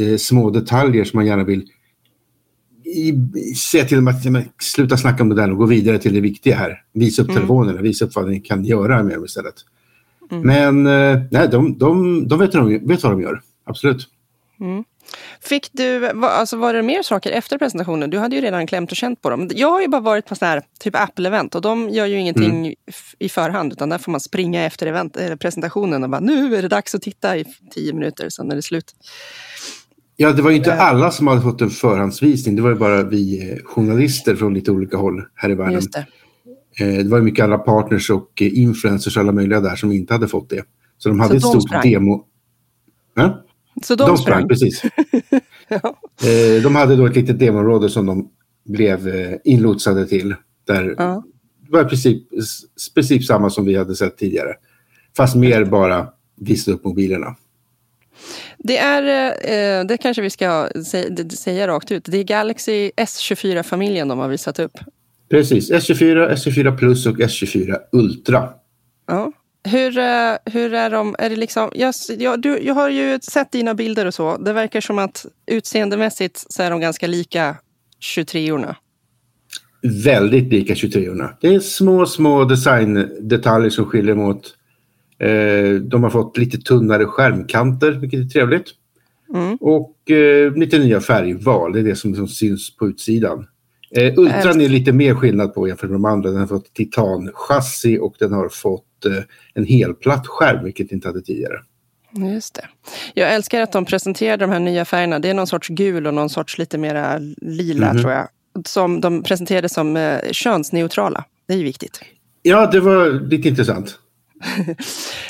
Speaker 3: eh, små detaljer som man gärna vill i- säga till dem att sluta snacka om det där och gå vidare till det viktiga här. Visa upp
Speaker 1: Mm.
Speaker 3: telefonerna, visa upp vad ni kan göra med dem istället.
Speaker 1: Mm.
Speaker 3: Men eh, nej, de, de, de vet, vad de vet vad de gör. Absolut.
Speaker 1: Fick du, alltså var det mer saker efter presentationen? Du hade ju redan klämt och känt på dem. Jag har ju bara varit på sån här typ Apple-event och de gör ju ingenting f- i förhand utan där får man springa efter event, eller presentationen och bara nu är det dags att titta i tio minuter, sen är det slut.
Speaker 3: Ja, det var ju inte
Speaker 1: Eh.
Speaker 3: alla som hade fått en förhandsvisning. Det var ju bara vi eh, journalister från lite olika håll här i världen.
Speaker 1: Just det.
Speaker 3: Eh, Det var ju mycket alla partners och influencers alla möjliga där som inte hade fått det. Så de hade
Speaker 1: Så
Speaker 3: ett
Speaker 1: de
Speaker 3: stort
Speaker 1: sprang?
Speaker 3: demo. Ja,
Speaker 1: Så
Speaker 3: de,
Speaker 1: de,
Speaker 3: sprang,
Speaker 1: sprang.
Speaker 3: precis.
Speaker 1: Ja.
Speaker 3: De hade då ett litet demoområde som de blev inlotsade till. Där
Speaker 1: Ja.
Speaker 3: det var i princip, princip samma som vi hade sett tidigare. Fast mer bara visa upp mobilerna.
Speaker 1: Det är, eh, det kanske vi ska säga, rakt ut, det är Galaxy S24-familjen de har visat upp.
Speaker 3: Precis, S24, S24 Plus och S24 Ultra.
Speaker 1: Ja. Hur, eh, hur är de? Är det liksom, jag, jag, du, jag har ju sett dina bilder och så. Det verkar som att utseendemässigt så är de ganska lika 23orna.
Speaker 3: Väldigt lika 23orna. Det är små, små designdetaljer som skiljer. Eh, De har fått lite tunnare skärmkanter, vilket är trevligt.
Speaker 1: Mm.
Speaker 3: Och eh, lite nya färgval, det är det som, som syns på utsidan. Eh, Ultran är lite mer skillnad på jämfört med de andra. Den har fått titanchassi och den har fått eh, en helplatt skärm, vilket inte hade tidigare.
Speaker 1: Just det. Jag älskar att de presenterar de här nya färgerna. Det är någon sorts gul och någon sorts lite mera lila
Speaker 3: Mhm.
Speaker 1: tror jag. Som de presenterade som eh, könsneutrala. Det är ju viktigt.
Speaker 3: Ja, det var lite intressant.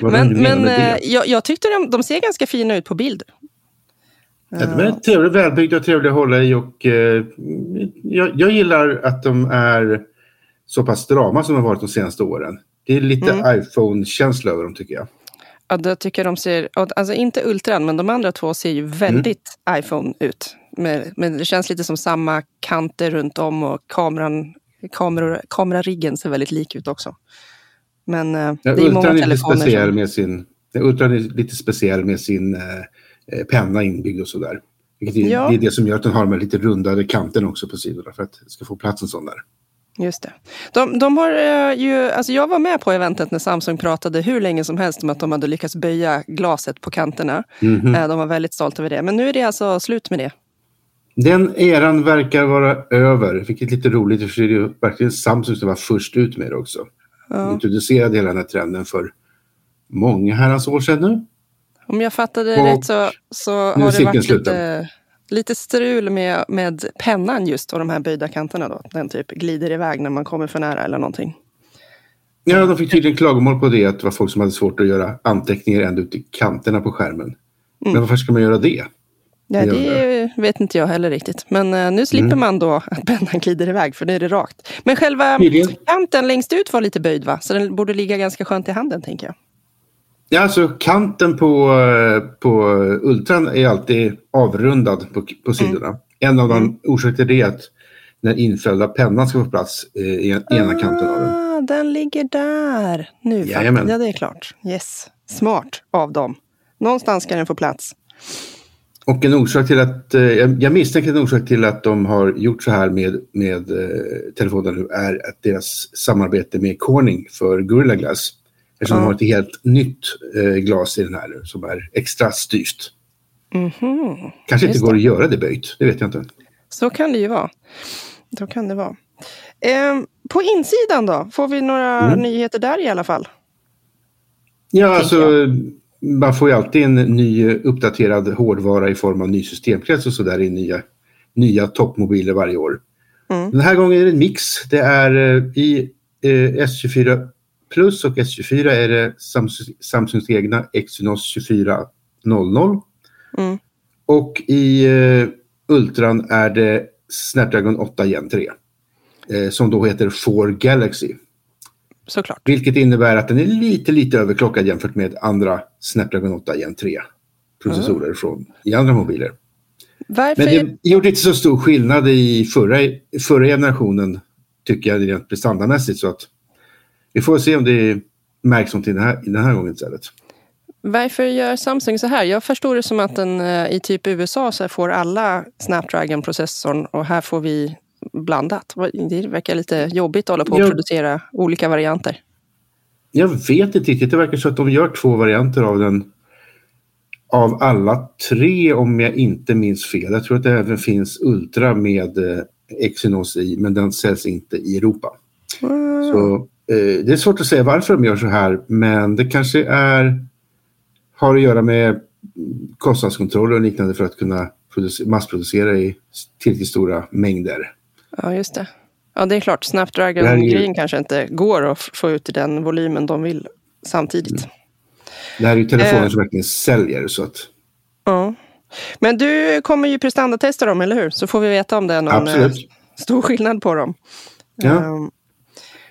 Speaker 1: Men, men eh, jag, jag tyckte de, de ser ganska fina ut på bild.
Speaker 3: Ja, de är trevliga, välbyggda och trevliga att hålla i och eh, jag, jag gillar att de är så pass strama som de har varit de senaste åren. Det är lite
Speaker 1: Mm.
Speaker 3: iPhone-känsla över dem tycker jag.
Speaker 1: Ja, då tycker de ser, alltså inte Ultran, men de andra två ser ju väldigt iPhone ut. Men, men det känns lite som samma kanter runt om och kameran, kameror, kamerariggen ser väldigt lik ut också. Men eh,
Speaker 3: Ja,
Speaker 1: det är många
Speaker 3: är lite
Speaker 1: telefoner
Speaker 3: speciell
Speaker 1: som...
Speaker 3: med sin, Ultran är lite speciell med sin eh, eh, penna inbyggd och sådär. Vilket
Speaker 1: Ja.
Speaker 3: Det är det som gör att den har de här lite rundade kanterna också på sidorna för att det ska få plats en sån där.
Speaker 1: Just det. De, de har eh, ju, alltså jag var med på eventet när Samsung pratade hur länge som helst om att de hade lyckats böja glaset på kanterna.
Speaker 3: Mhm.
Speaker 1: Eh, de var väldigt stolta över det. Men nu är det alltså slut med det.
Speaker 3: Den eran verkar vara över, vilket är lite roligt för det är ju verkligen Samsung som var först ut med det också.
Speaker 1: Ja.
Speaker 3: Introducerade hela den här trenden för många herrans år sedan nu.
Speaker 1: Om jag fattade
Speaker 3: Och
Speaker 1: rätt så, så har det varit lite, lite strul med, med pennan just och de här böjda kanterna. Då. Den typ glider iväg när man kommer för nära eller någonting.
Speaker 3: Ja, de fick tydligen klagomål på det att det var folk som hade svårt att göra anteckningar ända ut i kanterna på skärmen. Men varför ska man göra det?
Speaker 1: Ja, det vet inte jag heller riktigt. Men eh, nu slipper
Speaker 3: Mm.
Speaker 1: man då att pennan glider iväg för nu är det rakt. Men själva kanten längst ut var lite böjd va? Så den borde ligga ganska skönt i handen tänker jag.
Speaker 3: Ja, alltså kanten på, eh, på Ultran är alltid avrundad på, på sidorna. En av de orsakerna till det är att när infällda pennan ska få plats eh, i en- ena kanten av den.
Speaker 1: Ah, den ligger där. Nu. Ja, det är klart. Yes. Smart av dem. Någonstans ska den få plats.
Speaker 3: Och en orsak till att, eh, jag jag misstänker en orsak till att de har gjort så här med, med eh, telefonen nu är att deras samarbete med Corning för Gorilla Glass. Eftersom de
Speaker 1: Ja.
Speaker 3: har ett helt nytt eh, glas i den här nu som är extra styvt.
Speaker 1: Mhm.
Speaker 3: Kanske inte
Speaker 1: Just
Speaker 3: går
Speaker 1: det.
Speaker 3: att göra det böjt, det vet jag inte.
Speaker 1: Så kan det ju vara. Så kan det vara. Ehm, på insidan då? Får vi några
Speaker 3: Mm.
Speaker 1: nyheter där i alla fall?
Speaker 3: Ja, alltså man får ju alltid en ny uppdaterad hårdvara i form av ny systemkrets och sådär i nya, nya toppmobiler varje år.
Speaker 1: Mm.
Speaker 3: Den här gången är det en mix. Det är eh, i eh, S24 Plus och S24 är det Samsung, Samsungs egna Exynos 2400.
Speaker 1: Mm.
Speaker 3: Och i eh, Ultran är det Snapdragon 8 Gen 3. Eh, som då heter 4 Galaxy.
Speaker 1: Såklart.
Speaker 3: Vilket innebär att den är lite, lite överklockad jämfört med andra Snapdragon 8 Gen 3 processorer från i andra mobiler.
Speaker 1: Varför?
Speaker 3: Men det gjorde inte så stor skillnad i förra, förra generationen tycker jag rent prestandamässigt så att vi får se om det märks någonting den här, den här gången istället.
Speaker 1: Varför gör Samsung så här? Jag förstår det som att den, eh, i typ USA så får alla Snapdragon-processorn och här får vi blandat. Det verkar lite jobbigt att hålla på och
Speaker 3: Ja.
Speaker 1: producera olika varianter.
Speaker 3: Jag vet inte riktigt. Det verkar så att de gör två varianter av den. Av alla tre om jag inte minns fel. Jag tror att det även finns Ultra med eh, Exynos i men den säljs inte i Europa. Så, eh, det är svårt att säga varför de gör så här men det kanske är har att göra med kostnadskontroller och liknande för att kunna produce- massproducera i tillräckligt stora mängder.
Speaker 1: Ja, just det. Ja, det är klart. Snapdragon-grejen
Speaker 3: ju-
Speaker 1: kanske inte går att få ut i den volymen de vill samtidigt.
Speaker 3: Det här är ju telefoner
Speaker 1: Eh.
Speaker 3: som verkligen säljer så att
Speaker 1: Ja. Men du kommer ju prestandatesta dem, eller hur? Så får vi veta om det är någon
Speaker 3: Absolut.
Speaker 1: eh, stor skillnad på dem.
Speaker 3: Ja.
Speaker 1: Vad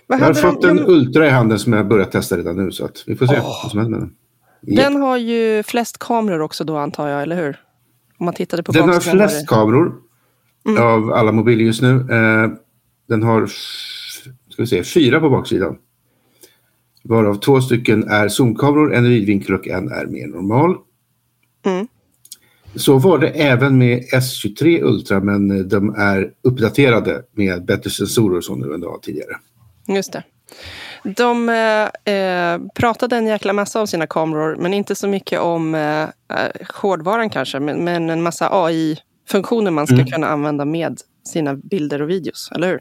Speaker 3: Jag har
Speaker 1: hade de-
Speaker 3: fått en Ultra i handen som jag börjat testa redan nu så att vi får se vad som händer med den. Ja.
Speaker 1: Den har ju flest kameror också då antar jag, eller hur? Om man tittade på
Speaker 3: Den har flest kameror
Speaker 1: Mm.
Speaker 3: av alla mobiler just nu. Eh, den har ska vi se, fyra på baksidan. Varav två stycken är zoomkameror, en är vidvinkel och en är mer normal.
Speaker 1: Mm.
Speaker 3: Så var det även med S23 Ultra men eh, de är uppdaterade med bättre sensorer som det var tidigare.
Speaker 1: Just det. De eh, eh, pratade en jäkla massa om sina kameror, men inte så mycket om eh, eh, hårdvaran kanske, men, men en massa AI-funktioner man ska
Speaker 3: Mm.
Speaker 1: kunna använda med sina bilder och videos, eller hur?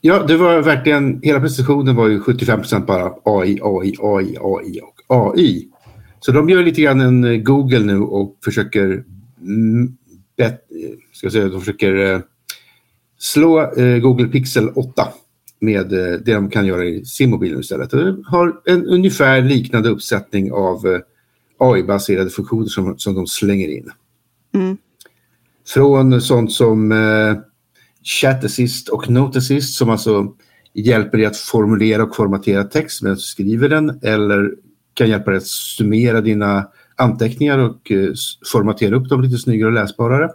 Speaker 3: Ja, det var verkligen, hela presentationen var ju 75% bara AI, AI, AI, AI och AI. Så de gör lite grann en eh, Google nu och försöker, bet, eh, ska jag säga, de försöker eh, slå Google Pixel 8 med det de kan göra i sin mobil istället. De har en ungefär liknande uppsättning av AI-baserade funktioner som, som de slänger in.
Speaker 1: Mm.
Speaker 3: Från sånt som eh, Chat Assist och Note Assist som alltså hjälper dig att formulera och formatera text medan du skriver den eller kan hjälpa dig att summera dina anteckningar och eh, formatera upp dem lite snyggare och läsbarare.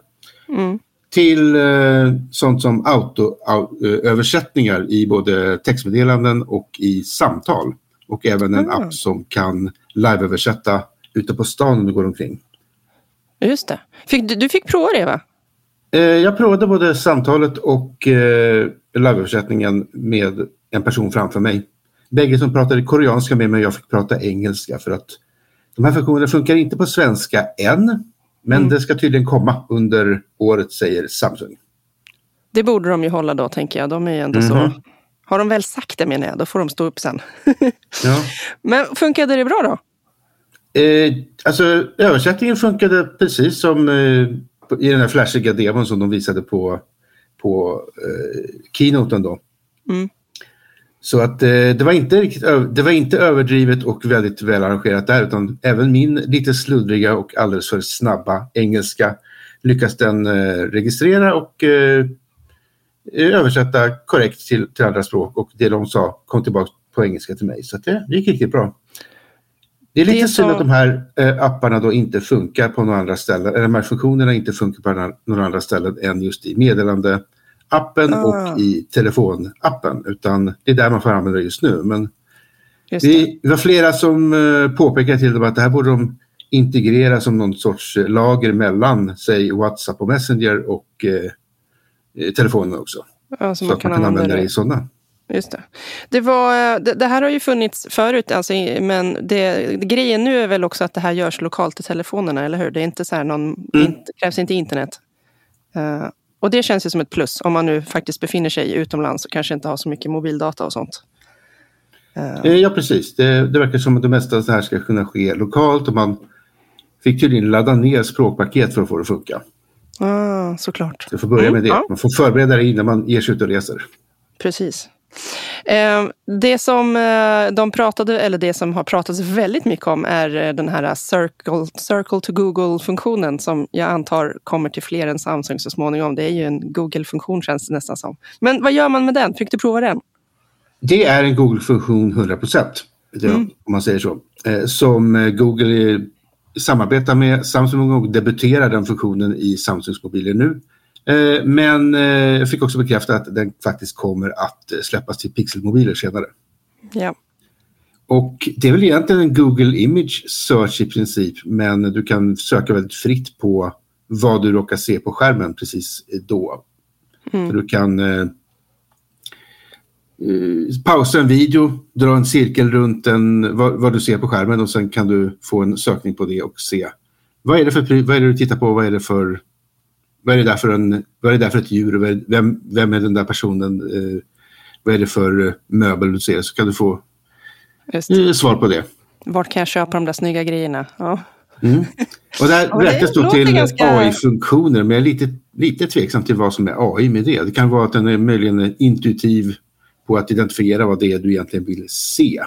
Speaker 1: Mm.
Speaker 3: Till eh, sånt som auto-översättningar i både textmeddelanden och i samtal. Och även en
Speaker 1: Ah.
Speaker 3: app som kan live-översätta ute på stan om du går omkring.
Speaker 1: Just det. Fick, du, du fick prova det, va?
Speaker 3: Eh, Jag provade både samtalet och eh, liveöversättningen med en person framför mig. Bägge som pratade koreanska med mig och jag fick prata engelska för att de här funktionerna funkar inte på svenska än. Men
Speaker 1: Mm.
Speaker 3: det ska tydligen komma under året säger Samsung.
Speaker 1: Det borde de ju hålla då, tänker jag. De är ju ändå
Speaker 3: Mhm.
Speaker 1: så... Har de väl sagt det, menar jag, då får de stå upp sen.
Speaker 3: Ja.
Speaker 1: Men funkade det bra då?
Speaker 3: Eh, alltså översättningen funkade precis som eh, i den här flashiga demon som de visade på, på eh, keynoten då.
Speaker 1: Mm.
Speaker 3: Så att eh, det, var inte riktigt det var inte överdrivet och väldigt väl arrangerat där utan även min lite sluddriga och alldeles för snabba engelska lyckas den eh, registrera och eh, översätta korrekt till, till andra språk och det de sa kom tillbaka på engelska till mig. Så det gick riktigt bra. Det är lite
Speaker 1: Det
Speaker 3: synd
Speaker 1: sa-
Speaker 3: att de här eh, apparna då inte funkar på några andra ställen, eller de här funktionerna inte funkar på några- andra ställen än just i meddelandeappen
Speaker 1: Ah.
Speaker 3: och i telefonappen. Utan det är där man får använda det just nu. Men
Speaker 1: Just det.
Speaker 3: vi var flera som eh, påpekade till dem att det här borde de integrera som någon sorts eh, lager mellan, säg WhatsApp och Messenger och eh, telefonen också.
Speaker 1: Ja, så
Speaker 3: Så att man kan använda det i sådana.
Speaker 1: Just det. Det, var, eh, det, det här har ju funnits förut, alltså, men det, grejen nu är väl också att det här görs lokalt i telefonerna, eller hur? Det är inte så här någon,
Speaker 3: Mm.
Speaker 1: inte, krävs inte internet. Eh, och det känns ju som ett plus om man nu faktiskt befinner sig utomlands och kanske inte har så mycket mobildata och sånt. Eh,
Speaker 3: Ja, precis. Det, det verkar som att det mesta av det här ska kunna ske lokalt och man fick tydligen ladda ner språkpaket för att få det att funka.
Speaker 1: ah, såklart.
Speaker 3: Så jag får börja
Speaker 1: Mm,
Speaker 3: med det.
Speaker 1: ja.
Speaker 3: Man får förbereda det innan man ger sig ut och reser.
Speaker 1: Precis. Eh, det som eh, de pratade, eller det som har pratats väldigt mycket om är eh, den här Circle, Circle to Google-funktionen som jag antar kommer till fler än Samsung så småningom. Det är ju en Google-funktion känns det nästan som. Men vad gör man med den? Fick du prova den?
Speaker 3: Det är en Google-funktion 100 procent.
Speaker 1: Mm.
Speaker 3: Om man säger så. Eh, som Google samarbetar med Samsung och debuterar den funktionen i Samsungs mobiler nu. Eh, Men eh, jag fick också bekräfta att den faktiskt kommer att eh, släppas till Pixel-mobiler senare.
Speaker 1: Ja.
Speaker 3: och det är väl egentligen en Google Image Search i princip, men du kan söka väldigt fritt på vad du råkar se på skärmen precis då. Mm. Du kan eh, pausa en video, dra en cirkel runt en, vad, vad, du ser på skärmen och sen kan du få en sökning på det och se vad är det, för, vad är det du tittar på, vad är det för vad är det där för, en, vad är det där för ett djur, vem, vem är den där personen, eh, vad är det för möbel du ser, så kan du få eh, svar på det.
Speaker 1: Vart kan jag köpa de där snygga grejerna? Ja.
Speaker 3: Mm. Och det här räknas då till ganska... AI-funktioner, men jag är lite, lite tveksam till vad som är AI med det. Det kan vara att den är möjligen intuitiv på att identifiera vad det är du egentligen vill se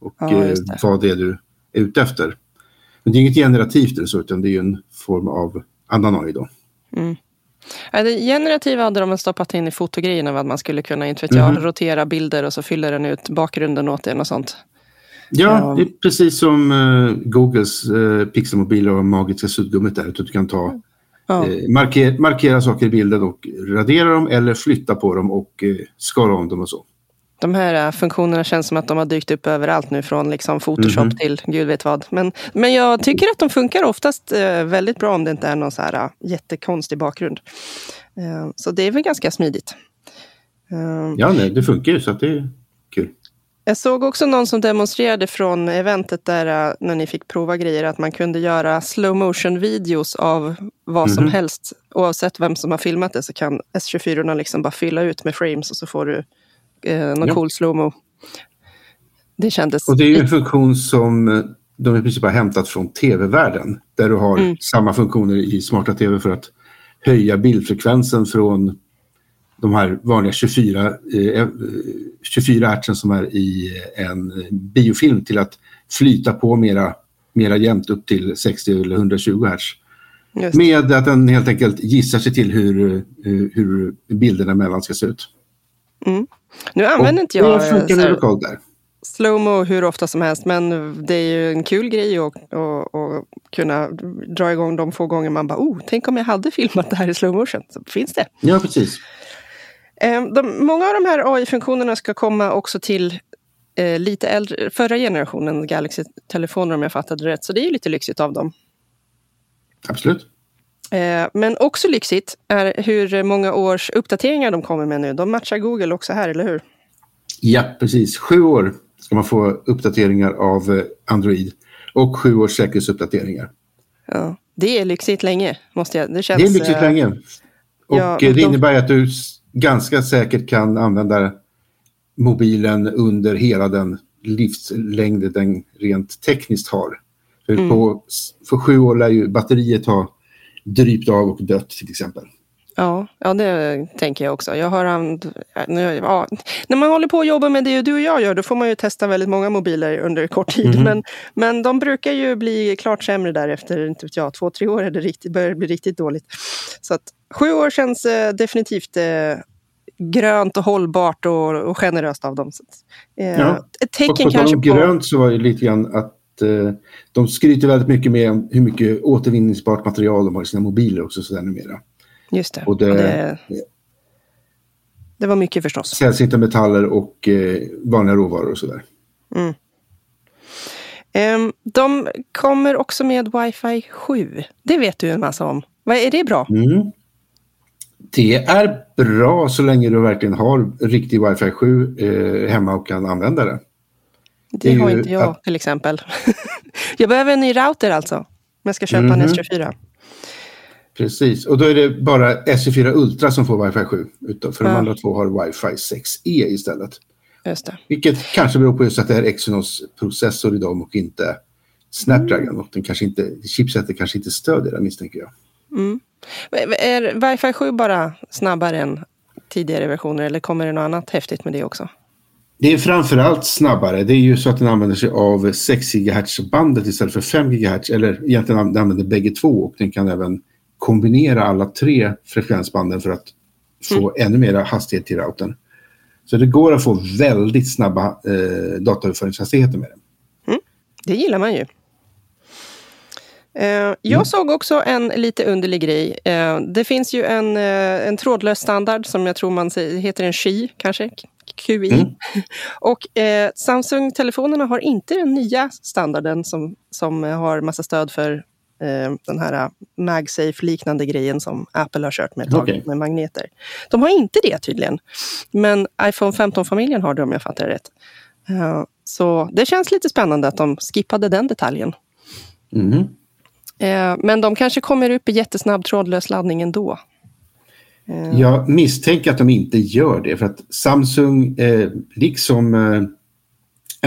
Speaker 3: och ja, eh, det. vad det är du är ute efter. Men det är inget generativt eller så, utan det är en form av annan AI då. Mm.
Speaker 1: Det generativa hade de stoppat in i fotogrejerna, vad man skulle kunna inte vet jag, mm. rotera bilder och så fyller den ut bakgrunden åt en och sånt.
Speaker 3: Ja, det är precis som uh, Googles uh, pixelmobiler och magiska suddgummit där. Att du kan ta, ja. uh, marker, markera saker i bilden och radera dem eller flytta på dem och skala om dem och så.
Speaker 1: De här funktionerna känns som att de har dykt upp överallt nu från liksom Photoshop mm -hmm. till gud vet vad. Men, men jag tycker att de funkar oftast väldigt bra om det inte är någon så här jättekonstig bakgrund. så det är väl ganska smidigt.
Speaker 3: ja, nej, det funkar ju så att det är kul.
Speaker 1: Jag såg också någon som demonstrerade från eventet där äh, när ni fick prova grejer att man kunde göra slow motion videos av vad mm. som mhm. helst. Oavsett vem som har filmat det så kan S24 liksom bara fylla ut med frames och så får du eh, någon ja. cool slowmo. Det kändes...
Speaker 3: Och det är ju en funktion som eh, de i princip har hämtat från tv-världen. Där du har mm. samma funktioner i smarta tv för att höja bildfrekvensen från de här vanliga 24, eh, 24 hertzen som är i en biofilm till att flyta på mera, mera jämnt upp till 60 eller 120 hertz. Med att den helt enkelt gissar sig till hur, hur bilderna mellan ska se ut.
Speaker 1: Mm. Nu använder inte jag slowmo hur ofta som helst, men det är ju en kul grej att, att, att kunna dra igång de få gånger man bara, oh, tänk om jag hade filmat det här i slow motion. Så finns det.
Speaker 3: Ja, precis.
Speaker 1: Ehm, de, många av de här AI-funktionerna ska komma också till eh, lite äldre, förra generationen Galaxy-telefoner om jag fattade rätt. Så det är ju lite lyxigt av dem.
Speaker 3: Absolut.
Speaker 1: Eh, men också lyxigt är hur många års uppdateringar de kommer med nu. De matchar Google också här, eller hur?
Speaker 3: Ja, precis. Sju år ska man få uppdateringar av eh, Android och sju års säkerhetsuppdateringar.
Speaker 1: Ja, det är lyxigt länge, måste jag. Det, känns,
Speaker 3: det är lyxigt äh, länge. Och ja, det de... innebär att du ganska säkert kan använda mobilen under hela den livslängd den rent tekniskt har. För, mm. på, för sju år lär ju batteriet ha drypt av och dött till exempel.
Speaker 1: Ja, ja, det tänker jag också. Jag har ja, när man håller på och jobbar med det du och jag gör, då får man ju testa väldigt många mobiler under kort tid. Mm. Men, men de brukar ju bli klart sämre där efter, inte vet jag, två, tre år är det riktigt, börjar det bli riktigt dåligt. Så att Sju år känns eh, definitivt eh, grönt och hållbart och, och generöst av dem. Så,
Speaker 3: eh, ja. Ett tecken och på kanske på... grönt så var det lite grann att eh, de skryter väldigt mycket med hur mycket återvinningsbart material de har i sina mobiler också så där numera.
Speaker 1: Just det. Och det, och det, det var mycket förstås.
Speaker 3: Sällsynta metaller och eh, vanliga råvaror och sådär. Mm.
Speaker 1: Um, de kommer också med Wi-Fi 7. Det vet du en massa om. Vad Är det bra?
Speaker 3: Mm. Det är bra så länge du verkligen har riktig Wi-Fi 7 eh, hemma och kan använda det.
Speaker 1: Det, har inte jag att... till exempel. jag behöver en ny router alltså. Om jag ska köpa mm en mhm. S24.
Speaker 3: Precis, och då är det bara S24 Ultra som får Wi-Fi 7. För ja. de andra två har Wi-Fi 6E istället.
Speaker 1: Just det.
Speaker 3: Vilket kanske beror på just att det är Exynos processor i dem och inte Snapdragon. Mm. Och den kanske inte, chipsetet kanske inte stödjer det misstänker jag. Mm.
Speaker 1: Är Wi-Fi 7 bara snabbare än tidigare versioner eller kommer det något annat häftigt med det också?
Speaker 3: Det är framförallt snabbare. Det är ju så att den använder sig av 6 GHz-bandet istället för 5 GHz. Eller egentligen den använder bägge två och den kan även kombinera alla tre frekvensbanden för att få mm. ännu mer hastighet till routern. Så det går att få väldigt snabba eh, dataöverföringshastigheter med den.
Speaker 1: Mm. Det gillar man ju. Eh, jag mm. såg också en lite underlig grej. Eh, det finns ju en, eh, en trådlös standard som jag tror man säger, heter en QI, kanske? QI. Mm. Och Samsung-telefonerna har inte den nya standarden som, som har massa stöd för den här MagSafe-liknande grejen som Apple har kört med ett okay. med magneter. De har inte det tydligen. Men iPhone 15-familjen har det om jag fattar det rätt. Så det känns lite spännande att de skippade den detaljen. Mm. Eh, men de kanske kommer upp i jättesnabb trådlös laddning ändå.
Speaker 3: Eh. Jag misstänker att de inte gör det för att Samsung, eh, liksom eh,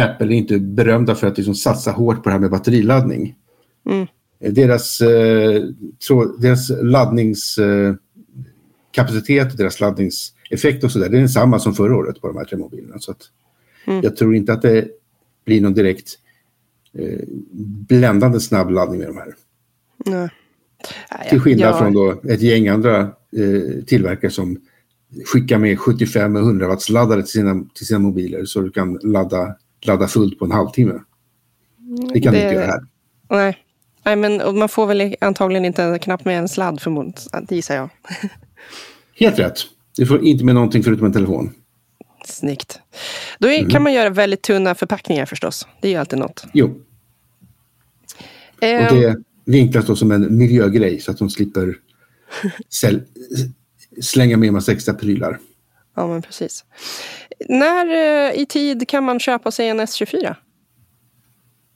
Speaker 3: Apple, är inte berömda för att liksom satsa hårt på det här med batteriladdning. Mm. Eh, deras, eh, tråd, deras laddningskapacitet, deras laddningseffekt och sådär, det är densamma som förra året på de här tre mobilerna. Så mm. Jag tror inte att det blir någon direkt bländande snabb laddning med de här. Nej. Till skillnad ja. från då ett gäng andra eh, tillverkare som skickar med 75 och 100 watts laddare till sina, till sina mobiler så du kan ladda, ladda fullt på en halvtimme. Det kan det, du inte göra här.
Speaker 1: Nej, nej men man får väl antagligen inte knappt med en sladd förmodligen, gissar jag.
Speaker 3: Helt rätt. Du får inte med någonting förutom en telefon.
Speaker 1: Snyggt. Då är, mm. kan man göra väldigt tunna förpackningar förstås. Det är ju alltid något.
Speaker 3: Jo. Um, och det, vinklas då som en miljögrej så att de slipper slänga med en massa extra prylar.
Speaker 1: Ja, men precis. När eh, i tid kan man köpa sig en S24?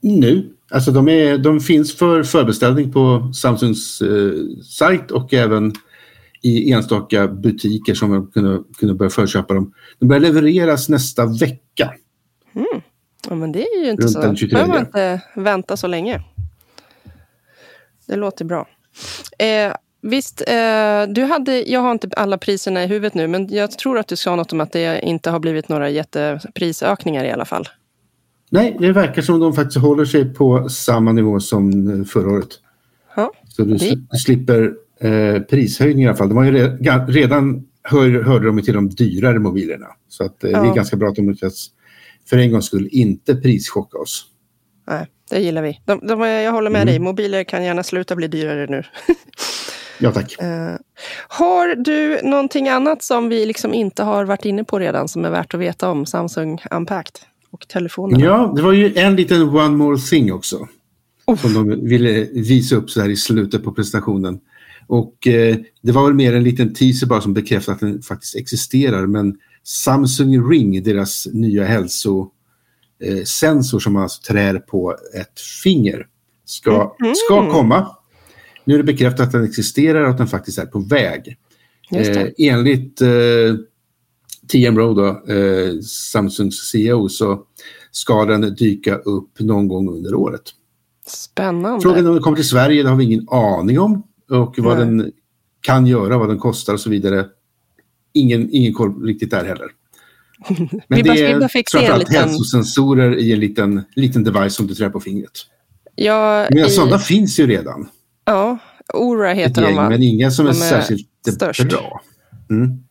Speaker 3: Nu. Alltså de, är, de finns för förbeställning på Samsungs eh, sajt och även i enstaka butiker som man kunde, kunde börja förköpa dem. De börjar levereras nästa vecka.
Speaker 1: Mm. Ja, men det är ju inte Runt så. Då behöver man inte vänta så länge. Det låter bra. Eh, visst, eh, du hade, jag har inte alla priserna i huvudet nu, men jag tror att du sa något om att det inte har blivit några jätteprisökningar i alla fall.
Speaker 3: Nej, det verkar som de faktiskt håller sig på samma nivå som eh, förra året. Ja, Så du, det... slipper eh, prishöjningar i alla fall. De har ju redan, redan hör, hörde de till de dyrare mobilerna. Så att, eh, ja. det är ganska bra att de lyckas för en gångs skull inte prischocka oss.
Speaker 1: Nej, det gillar vi. De, de, jag håller med mm. dig, mobiler kan gärna sluta bli dyrare nu.
Speaker 3: ja, tack. Uh,
Speaker 1: har du någonting annat som vi liksom inte har varit inne på redan som är värt att veta om Samsung Unpacked och telefonerna?
Speaker 3: Ja, det var ju en liten one more thing också. Oh. Som de ville visa upp så här i slutet på presentationen. Och eh, det var väl mer en liten teaser bara som bekräftar att den faktiskt existerar. Men Samsung Ring, deras nya hälso eh, sensor som alltså trär på ett finger ska, mm. ska komma. Nu är det bekräftat att den existerar och att den faktiskt är på väg. Eh, enligt eh, TM Rowe, då, eh, Samsungs CEO, så ska den dyka upp någon gång under året.
Speaker 1: Spännande.
Speaker 3: Frågan om den kommer till Sverige, det har vi ingen aning om. Och vad Nej. den kan göra, vad den kostar och så vidare. Ingen, ingen koll riktigt där heller. Men det är framförallt liten... hälsosensorer i en liten, liten device som du trär på fingret.
Speaker 1: Ja,
Speaker 3: men i... sådana finns ju redan.
Speaker 1: Ja, Ora heter gäng,
Speaker 3: de. Men inga som är, är särskilt störst. bra. Mm.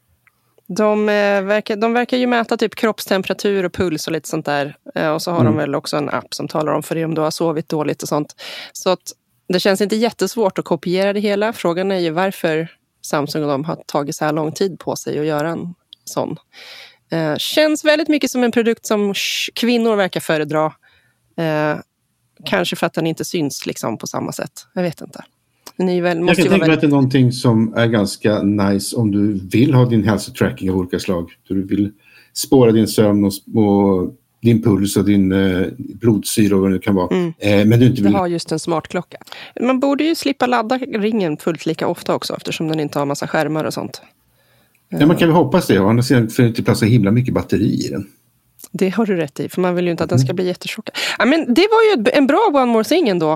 Speaker 1: De, eh, verkar, de verkar ju mäta typ kroppstemperatur och puls och lite sånt där. Eh, och så har mm. de väl också en app som talar om för dig om du har sovit dåligt och sånt. Så att det känns inte jättesvårt att kopiera det hela. Frågan är ju varför Samsung och de har tagit så här lång tid på sig att göra en sån. Eh, känns väldigt mycket som en produkt som kvinnor verkar föredra. Eh, kanske för att den inte syns liksom, på samma sätt. Jag vet inte.
Speaker 3: Ni väl, måste jag kan tänka mig väldigt... att det är någonting som är ganska nice om du vill ha din hälsotracking av olika slag. Du vill spåra din sömn och, och din puls och din eh, blodsyra och vad det kan vara. Mm.
Speaker 1: Eh, men du inte vill... Du har just en smartklocka. Man borde ju slippa ladda ringen fullt lika ofta också eftersom den inte har massa skärmar och sånt.
Speaker 3: Ja, man kan väl hoppas det. Å andra sidan får det inte plats så himla mycket batteri i den.
Speaker 1: Det har du rätt i, för man vill ju inte att den ska mm. bli jättetjock. Ja, men det var ju en bra One More Thing ändå.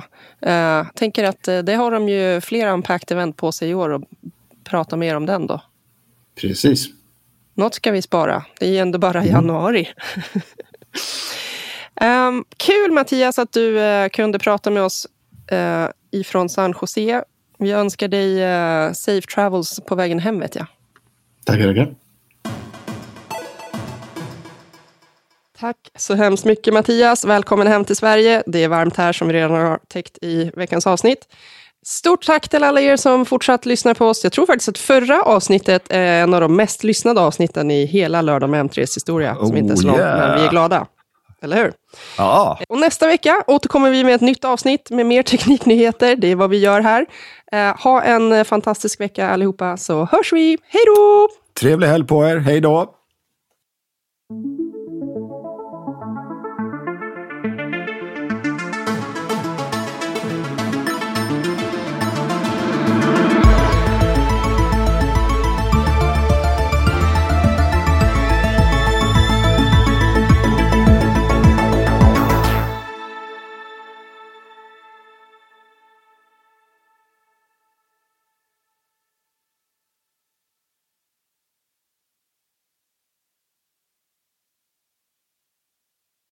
Speaker 1: Uh, tänker att uh, det har de ju flera Unpacked Event på sig i år och prata mer om den då.
Speaker 3: Precis.
Speaker 1: Något ska vi spara. Det är ju ändå bara mm. januari. um, kul Mattias att du uh, kunde prata med oss uh, ifrån San Jose. Vi önskar dig safe travels på vägen hem vet jag.
Speaker 3: Tackar, tackar.
Speaker 1: Tack så hemskt mycket Mattias. Välkommen hem till Sverige. Det är varmt här som vi redan har täckt i veckans avsnitt. Stort tack till alla er som fortsatt lyssnar på oss. Jag tror faktiskt att förra avsnittet är en av de mest lyssnade avsnitten i hela Lördag med M3s historia. som
Speaker 2: Oh,
Speaker 1: inte är så långt,
Speaker 2: yeah.
Speaker 1: men vi är glada eller hur?
Speaker 2: Ja.
Speaker 1: Och nästa vecka återkommer vi med ett nytt avsnitt med mer tekniknyheter. Det är vad vi gör här. Eh, ha en eh, fantastisk vecka allihopa, så hörs vi. Hej då!
Speaker 2: Trevlig helg på er. Hej då!